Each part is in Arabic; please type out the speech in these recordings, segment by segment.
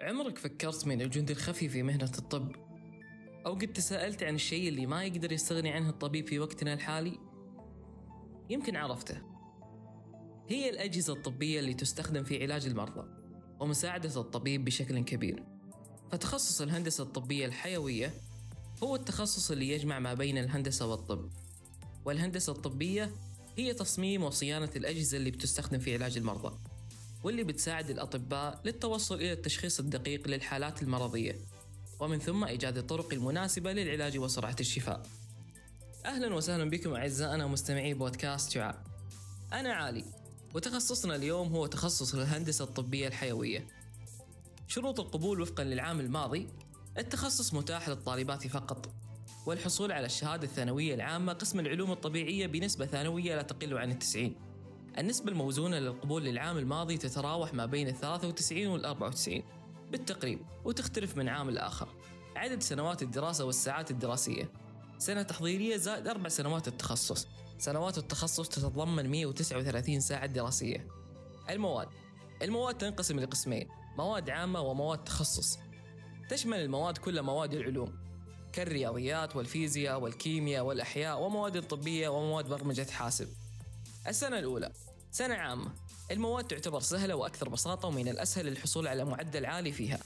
عمرك فكرت من الجندي الخفي في مهنة الطب؟ أو قد تساءلت عن الشيء اللي ما يقدر يستغني عنه الطبيب في وقتنا الحالي؟ يمكن عرفته هي الأجهزة الطبية اللي تستخدم في علاج المرضى ومساعدة الطبيب بشكل كبير فتخصص الهندسة الطبية الحيوية هو التخصص اللي يجمع ما بين الهندسة والطب والهندسة الطبية هي تصميم وصيانة الأجهزة اللي بتستخدم في علاج المرضى واللي بتساعد الأطباء للتوصل إلى التشخيص الدقيق للحالات المرضية ومن ثم إيجاد الطرق المناسبة للعلاج وسرعة الشفاء. أهلا وسهلا بكم أعزائنا مستمعي بودكاست شعاع. أنا علي وتخصصنا اليوم هو تخصص الهندسة الطبية الحيوية. شروط القبول وفقا للعام الماضي التخصص متاح للطالبات فقط والحصول على الشهادة الثانوية العامة قسم العلوم الطبيعية بنسبة ثانوية لا تقل عن التسعين. النسبة الموزونة للقبول للعام الماضي تتراوح ما بين ال 93 وال 94 بالتقريب وتختلف من عام لآخر. عدد سنوات الدراسة والساعات الدراسية. سنة تحضيرية زائد أربع سنوات التخصص. سنوات التخصص تتضمن 139 ساعة دراسية. المواد. المواد تنقسم لقسمين مواد عامة ومواد تخصص. تشمل المواد كل مواد العلوم كالرياضيات والفيزياء والكيمياء والأحياء ومواد طبية ومواد برمجة حاسب. السنة الأولى. سنة عامة. المواد تعتبر سهلة وأكثر بساطة ومن الأسهل الحصول على معدل عالي فيها.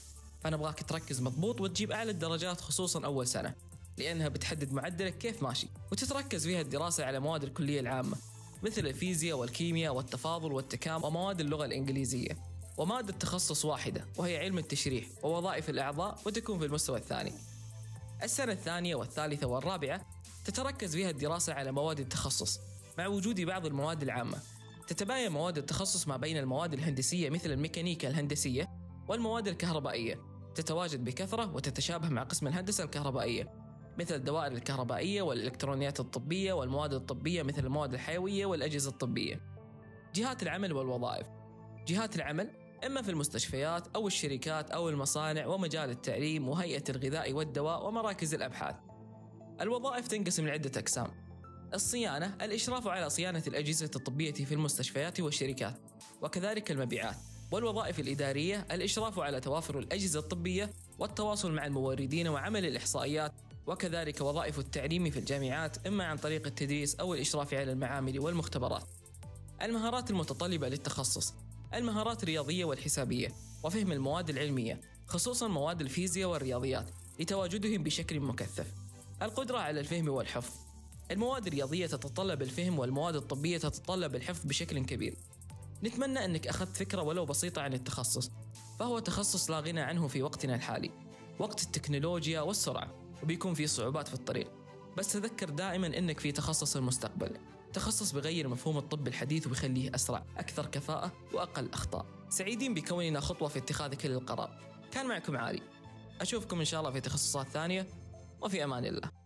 فنبغاك تركز مضبوط وتجيب أعلى الدرجات خصوصا أول سنة لأنها بتحدد معدلك كيف ماشي وتتركز فيها الدراسة على مواد الكلية العامة مثل الفيزياء والكيمياء والتفاضل والتكامل ومواد اللغة الإنجليزية ومادة تخصص واحدة وهي علم التشريح ووظائف الأعضاء وتكون في المستوى الثاني. السنة الثانية والثالثة والرابعة تتركز فيها الدراسة على مواد التخصص مع وجود بعض المواد العامة. تتباين مواد التخصص ما بين المواد الهندسية مثل الميكانيكا الهندسية والمواد الكهربائية. تتواجد بكثرة وتتشابه مع قسم الهندسة الكهربائية مثل الدوائر الكهربائية والإلكترونيات الطبية والمواد الطبية مثل المواد الحيوية والأجهزة الطبية. جهات العمل والوظائف. جهات العمل إما في المستشفيات أو الشركات أو المصانع ومجال التعليم وهيئة الغذاء والدواء ومراكز الأبحاث. الوظائف تنقسم لعدة أقسام. الصيانة الإشراف على صيانة الأجهزة الطبية في المستشفيات والشركات وكذلك المبيعات. والوظائف الإدارية الإشراف على توافر الأجهزة الطبية والتواصل مع الموردين وعمل الإحصائيات. وكذلك وظائف التعليم في الجامعات إما عن طريق التدريس أو الإشراف على المعامل والمختبرات. المهارات المتطلبة للتخصص المهارات الرياضية والحسابية وفهم المواد العلمية خصوصا مواد الفيزياء والرياضيات لتواجدهم بشكل مكثف. القدرة على الفهم والحفظ. المواد الرياضية تتطلب الفهم والمواد الطبية تتطلب الحفظ بشكل كبير. نتمنى أنك أخذت فكرة ولو بسيطة عن التخصص فهو تخصص لا غنى عنه في وقتنا الحالي. وقت التكنولوجيا والسرعة وبيكون في صعوبات في الطريق. بس تذكر دائما أنك في تخصص المستقبل. تخصص بغير مفهوم الطب الحديث وبيخليه أسرع أكثر كفاءة وأقل أخطاء. سعيدين بكوننا خطوة في اتخاذ كل القرار. كان معكم عالي. أشوفكم إن شاء الله في تخصصات ثانية. وفي أمان الله.